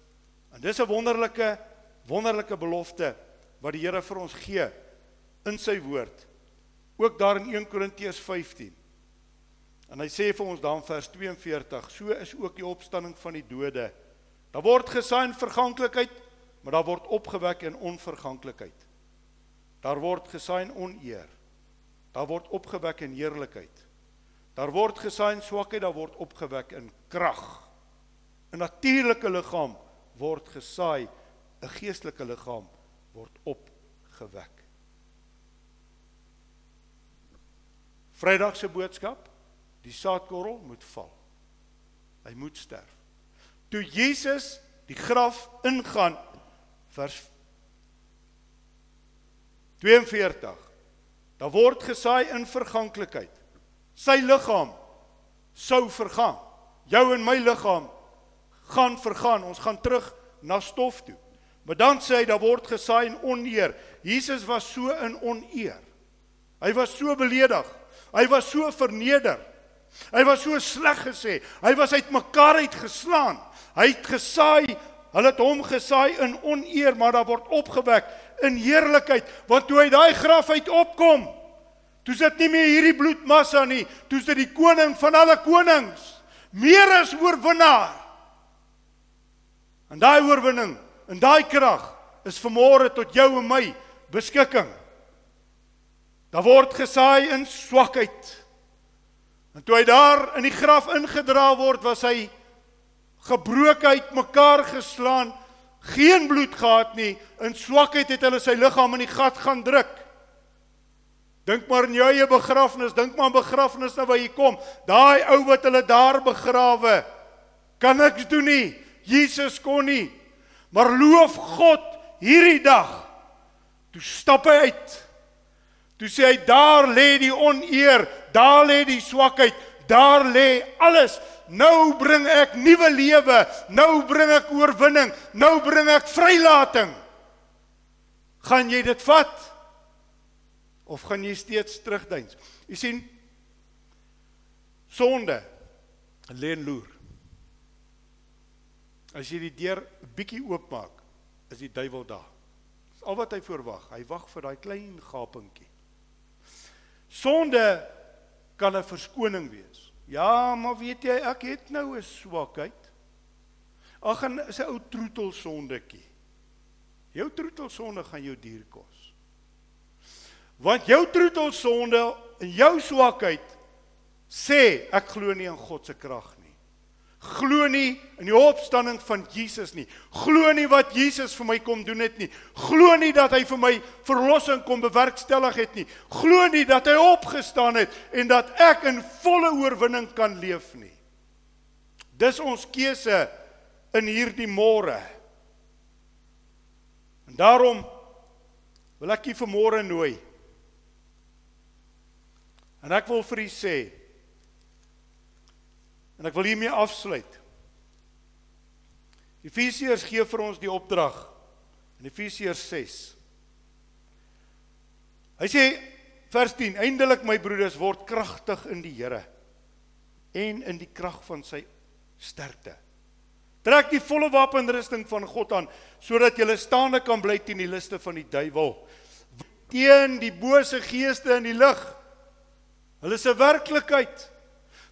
En dis 'n wonderlike wonderlike belofte wat die Here vir ons gee in sy woord. Ook daar in 1 Korintiërs 15. En hy sê vir ons dan vers 42, so is ook die opstanding van die dode. Daar word gesaai in verganklikheid, maar daar word opgewek in onverganklikheid. Daar word gesaai in oneer Daar word opgewek in heerlikheid. Daar word gesaai in swakheid, daar word opgewek in krag. 'n Natuurlike liggaam word gesaai, 'n geestelike liggaam word opgewek. Vrydag se boodskap, die saadkorrel moet val. Hy moet sterf. Toe Jesus die graf ingaan vers 42 Daar word gesaai in verganklikheid. Sy liggaam sou vergaan. Jou en my liggaam gaan vergaan. Ons gaan terug na stof toe. Maar dan sê hy daar word gesaai in oneer. Jesus was so in oneer. Hy was so beledig. Hy was so verneder. Hy was so sleg gesê. Hy was uitmekaar uitgeslaan. Hy het gesaai, hulle het hom gesaai in oneer, maar daar word opgewek in heerlikheid want toe hy daai graf uit opkom toe sit nie meer hierdie bloedmassa nie toe sit die koning van alle konings. Meer as oorwinnaar. En daai oorwinning en daai krag is vermore tot jou en my beskikking. Daar word gesaai in swakheid. En toe hy daar in die graf ingedra word was hy gebroken uit mekaar geslaan geen bloed gehad nie. In swakheid het hulle sy liggaam in die gat gaan druk. Dink maar in jou eie begrafnis, dink maar aan begrafnisse nou waar jy kom. Daai ou wat hulle daar begrawe, kan niks doen nie. Jesus kon nie. Maar loof God hierdie dag. Toe stap hy uit. Toe sê hy daar lê die oneer, daar lê die swakheid, daar lê alles. Nou bring ek nuwe lewe. Nou bring ek oorwinning. Nou bring ek vrylating. Gaan jy dit vat? Of gaan jy steeds terugdeins? U sien sonde lê en loer. As jy die deur bietjie oopmaak, is die duiwel daar. Dis al wat hy verwag. Hy wag vir daai klein gapingkie. Sonde kan 'n verskoning wees. Ja, maar weet jy, ek het nou 'n swakheid. Ag, en is 'n ou troetel sondetjie. Jou troetel sonde gaan jou duur kos. Want jou troetel sonde en jou swakheid sê ek glo nie in God se krag glo nie in die opstanding van Jesus nie. Glo nie wat Jesus vir my kom doen het nie. Glo nie dat hy vir my verlossing kom bewerkstellig het nie. Glo nie dat hy opgestaan het en dat ek in volle oorwinning kan leef nie. Dis ons keuse in hierdie môre. En daarom wil ek u vanmôre nooi En ek wil vir u sê en ek wil hiermee afsluit. Efesiërs gee vir ons die opdrag in Efesiërs 6. Hy sê vers 10: Eindelik my broeders word kragtig in die Here en in die krag van sy sterkte. Trek die volle wapenrusting van God aan sodat jy staande kan bly teen die liste van die duiwel. Teen die bose geeste in die lig. Hulle se werklikheid.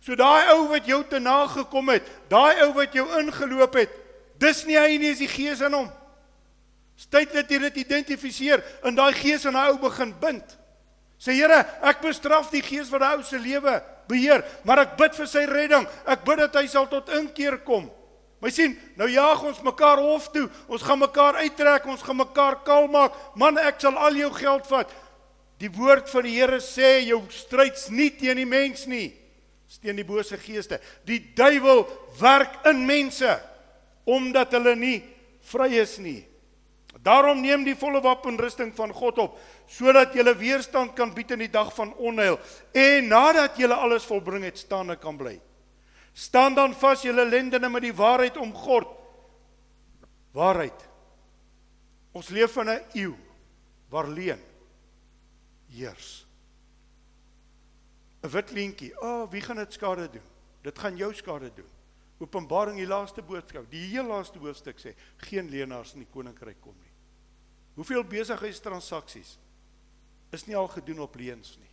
So daai ou wat jou te nagekom het, daai ou wat jou ingeloop het, dis nie hy nie, is die gees in hom. Tyd dat jy dit identifiseer en daai gees in daai ou begin bind. Sê Here, ek bestraf die gees wat daai ou se lewe beheer, maar ek bid vir sy redding. Ek bid dat hy sal tot inkeer kom. My sien, nou jaag ons mekaar hof toe. Ons gaan mekaar uittrek, ons gaan mekaar kaal maak. Man, ek sal al jou geld vat. Die woord van die Here sê jou stryds nie teen die mens nie, teen die bose geeste. Die duiwel werk in mense omdat hulle nie vry is nie. Daarom neem die volle wapenrusting van God op sodat jy weerstand kan bied in die dag van onheil en nadat jy alles volbring het, staande kan bly. Staan dan vas julle lendene met die waarheid omgord. Waarheid. Ons leef in 'n eeu waar leuen heers. 'n Wit leentjie. O, oh, wie gaan dit skade doen? Dit gaan jou skade doen. Openbaring die laaste boodskap, die heel laaste hoofstuk sê geen leenaars in die koninkryk kom nie. Hoeveel besigheidstransaksies is nie al gedoen op leuns nie?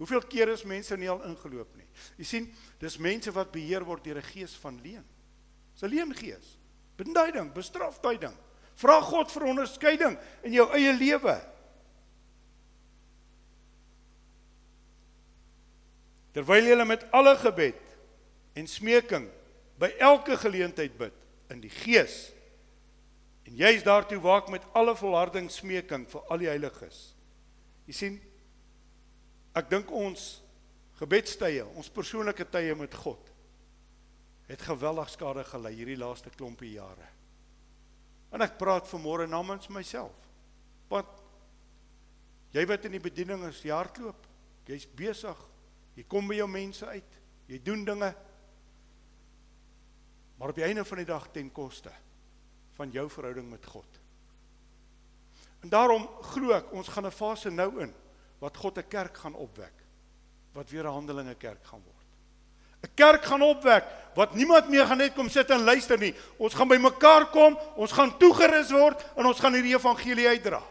Hoeveel keer is mense nie al ingeloop nie? Jy sien, dis mense wat beheer word deur 'n gees van leuen. Dis 'n leengees. Beduiding, bestrafduiding. Vra God vir onderskeiding in jou eie lewe. Terwyl jy met alle gebed en smeking by elke geleentheid bid in die gees. En jy's daartoe waak met alle volharding smeking vir al die heiliges. Jy sien ek dink ons gebedstye, ons persoonlike tye met God het geweldig skade gelei hierdie laaste klompie jare. En ek praat vanmôre namens myself. Want jy wat in die bediening is, jy hardloop, jy's besig. Jy kom by jou mense uit. Jy doen dinge maar op die einde van die dag ten koste van jou verhouding met God. En daarom glo ek ons gaan 'n fase nou in wat God 'n kerk gaan opwek wat weer 'n Handelinge kerk gaan word. 'n Kerk gaan opwek wat niemand meer gaan net kom sit en luister nie. Ons gaan by mekaar kom, ons gaan toegerus word en ons gaan hierdie evangelie uitdra.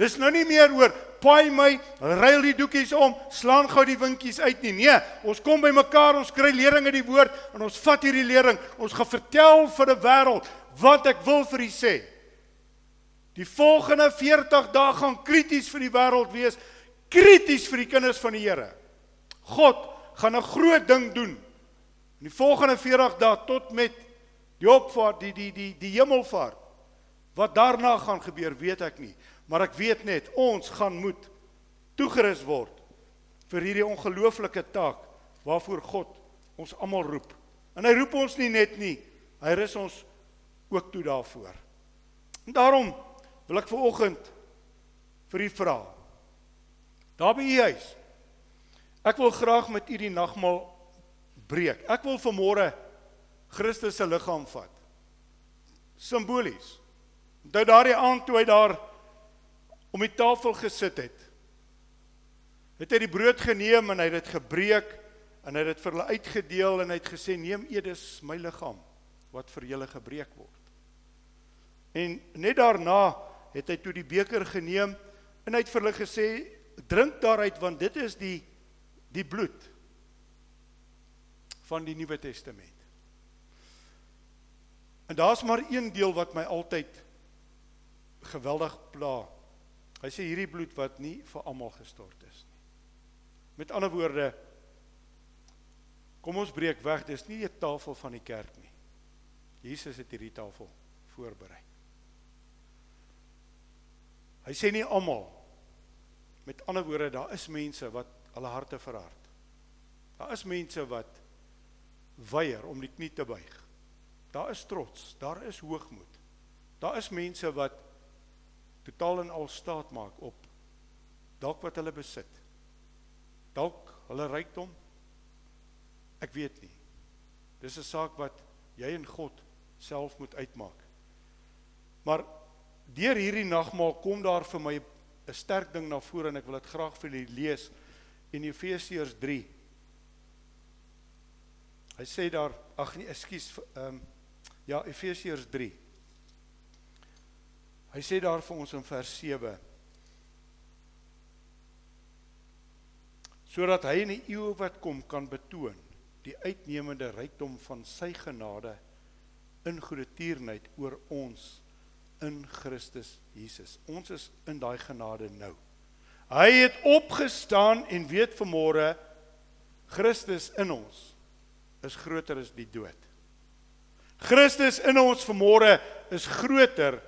Dis nou nie meer oor paai my, ruil die doekies om, slaan gou die winkies uit nie. Nee, ons kom by mekaar, ons kry lering uit die woord en ons vat hierdie lering, ons gaan vertel vir die wêreld wat ek wil vir u sê. Die volgende 40 dae gaan krities vir die wêreld wees, krities vir die kinders van die Here. God gaan 'n groot ding doen. In die volgende 40 dae tot met die opvaart, die die die die hemelvaart. Wat daarna gaan gebeur, weet ek nie. Maar ek weet net ons gaan moet toegerus word vir hierdie ongelooflike taak waarvoor God ons almal roep. En hy roep ons nie net nie, hy rus ons ook toe daarvoor. En daarom wil ek ver oggend vir u vra. Daar by u huis. Ek wil graag met u die nagmaal breek. Ek wil vanmôre Christus se liggaam vat. Simbolies. Onthou daardie aand toe hy daar om die tafel gesit het, het hy die brood geneem en hy het dit gebreek en hy het dit vir hulle uitgedeel en hy het gesê neem eet dis my liggaam wat vir julle gebreek word. En net daarna het hy toe die beker geneem en hy het vir hulle gesê drink daaruit want dit is die die bloed van die Nuwe Testament. En daar's maar een deel wat my altyd geweldig pla. Hy sê hierdie bloed wat nie vir almal gestort is nie. Met ander woorde kom ons breek weg, dis nie 'n tafel van die kerk nie. Jesus het hierdie tafel voorberei. Hy sê nie almal met ander woorde daar is mense wat hulle harte verhard. Daar is mense wat weier om die knie te buig. Daar is trots, daar is hoogmoed. Daar is mense wat totaal en al staat maak op dalk wat hulle besit. Dalk hulle rykdom? Ek weet nie. Dis 'n saak wat jy en God self moet uitmaak. Maar deur hierdie nagmaal kom daar vir my 'n sterk ding na vore en ek wil dit graag vir julle lees in Efesiërs 3. Hy sê daar, ag nee, ekskuus, ehm um, ja, Efesiërs 3. Hy sê daar vir ons in vers 7 sodat hy in die eeu wat kom kan betoon die uitnemende rykdom van sy genade in goeie tierenheid oor ons in Christus Jesus. Ons is in daai genade nou. Hy het opgestaan en weet vanmôre Christus in ons is groter as die dood. Christus in ons vanmôre is groter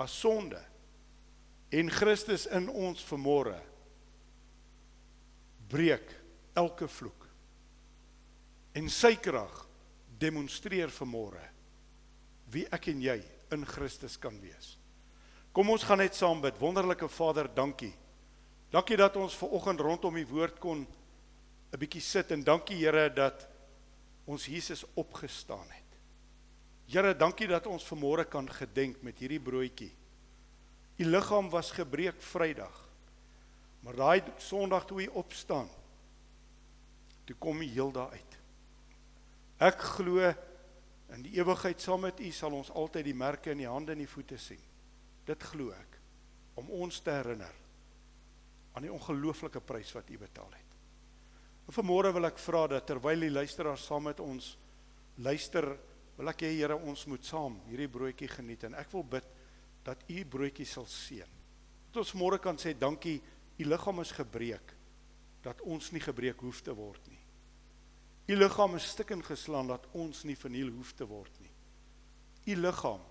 as sonde. En Christus in ons vanmôre breek elke vloek. En sy krag demonstreer vanmôre wie ek en jy in Christus kan wees. Kom ons gaan net saam bid. Wonderlike Vader, dankie. Dankie dat ons ver oggend rondom u woord kon 'n bietjie sit en dankie Here dat ons Jesus opgestaan het. Here, dankie dat ons vanmôre kan gedenk met hierdie broodjie. U liggaam was gebreek Vrydag. Maar daai Sondag toe hy opstaan, toe kom hy heel daar uit. Ek glo in die ewigheid saam met u sal ons altyd die merke in die hande en die voete sien. Dit glo ek om ons te herinner aan die ongelooflike prys wat u betaal het. En vanmôre wil ek vra dat terwyl die luisteraars saam met ons luister, wil ek hê Here ons moet saam hierdie broodjie geniet en ek wil bid dat u broodjie sal seën. Dat ons môre kan sê dankie U liggaam is gebreek dat ons nie gebreek hoef te word nie. U liggaam is stukken geslaan dat ons nie verniel hoef te word nie. U liggaam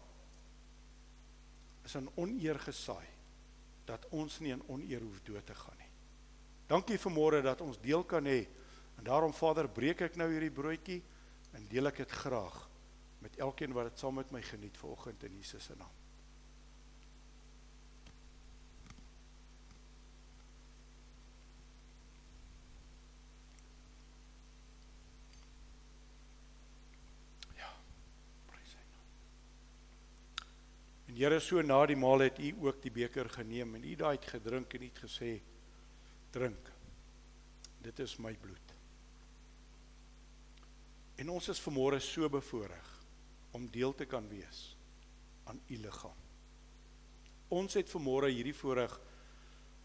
is in oneer gesaai dat ons nie in oneer hoef dood te gaan nie. Dankie vir môre dat ons deel kan hê en daarom Vader breek ek nou hierdie broodjie en deel ek dit graag met elkeen wat dit saam met my geniet vanoggend in Jesus se naam. Here so na die maal het u ook die beker geneem en u daai het gedrink en u het gesê drink. Dit is my bloed. En ons is vanmôre so bevoorreg om deel te kan wees aan u liggaam. Ons het vanmôre hierdie voorreg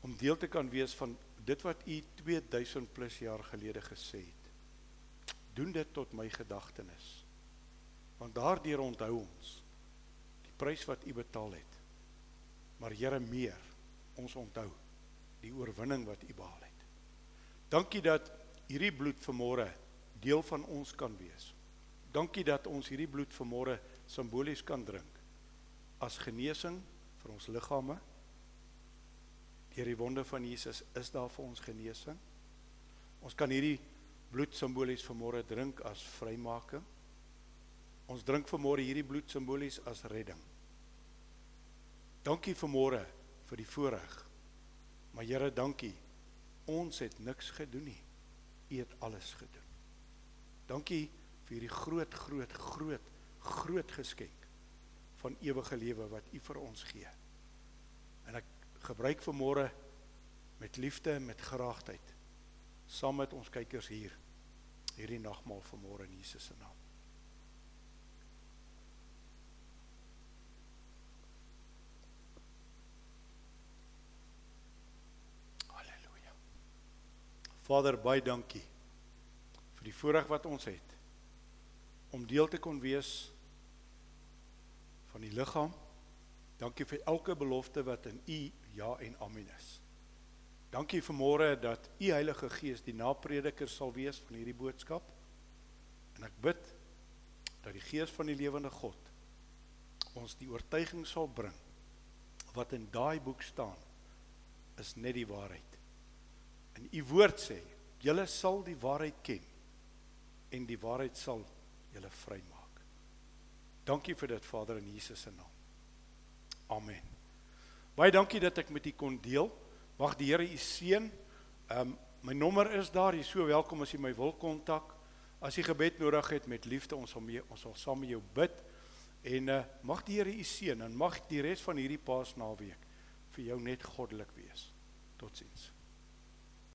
om deel te kan wees van dit wat u 2000 plus jaar gelede gesê het. Doen dit tot my gedagtenis. Want daardeur onthou ons prys wat u betaal het. Maar Here meer, ons onthou die oorwinning wat u behaal het. Dankie dat hierdie bloed vanmôre deel van ons kan wees. Dankie dat ons hierdie bloed vanmôre simbolies kan drink as genesing vir ons liggame. Deur die wonde van Jesus is daar vir ons genesing. Ons kan hierdie bloed simbolies vanmôre drink as vrymaking. Ons drink vanmôre hierdie bloed simbolies as redding. Dankie vanmôre vir die voorreg. Maar Here, dankie. Ons het niks gedoen nie. U het alles gedoen. Dankie vir hierdie groot groot groot groot geskenk van ewige lewe wat U vir ons gee. En ek gebruik vanmôre met liefde en met graagheid saam met ons kykers hier hierdie nagmaal vanmôre in Jesus se naam. Vader, baie dankie vir die voorreg wat ons het om deel te kon wees van die liggaam. Dankie vir elke belofte wat in U ja en amen is. Dankie vir môre dat U Heilige Gees die naprediker sal wees van hierdie boodskap. En ek bid dat die Gees van die lewende God ons die oortuiging sal bring wat in daai boek staan is net die waarheid. En u woord sê, julle sal die waarheid ken en die waarheid sal julle vrymaak. Dankie vir dit Vader in Jesus se naam. Amen. Baie dankie dat ek met u kon deel. Mag die Here u seën. Ehm um, my nommer is daar. Jy so welkom as jy my wil kontak. As jy gebed nodig het met liefde, ons sal mee, ons sal saam met jou bid. En uh, mag die Here u seën en mag die res van hierdie Paasnaweek vir jou net goddelik wees. Totsiens.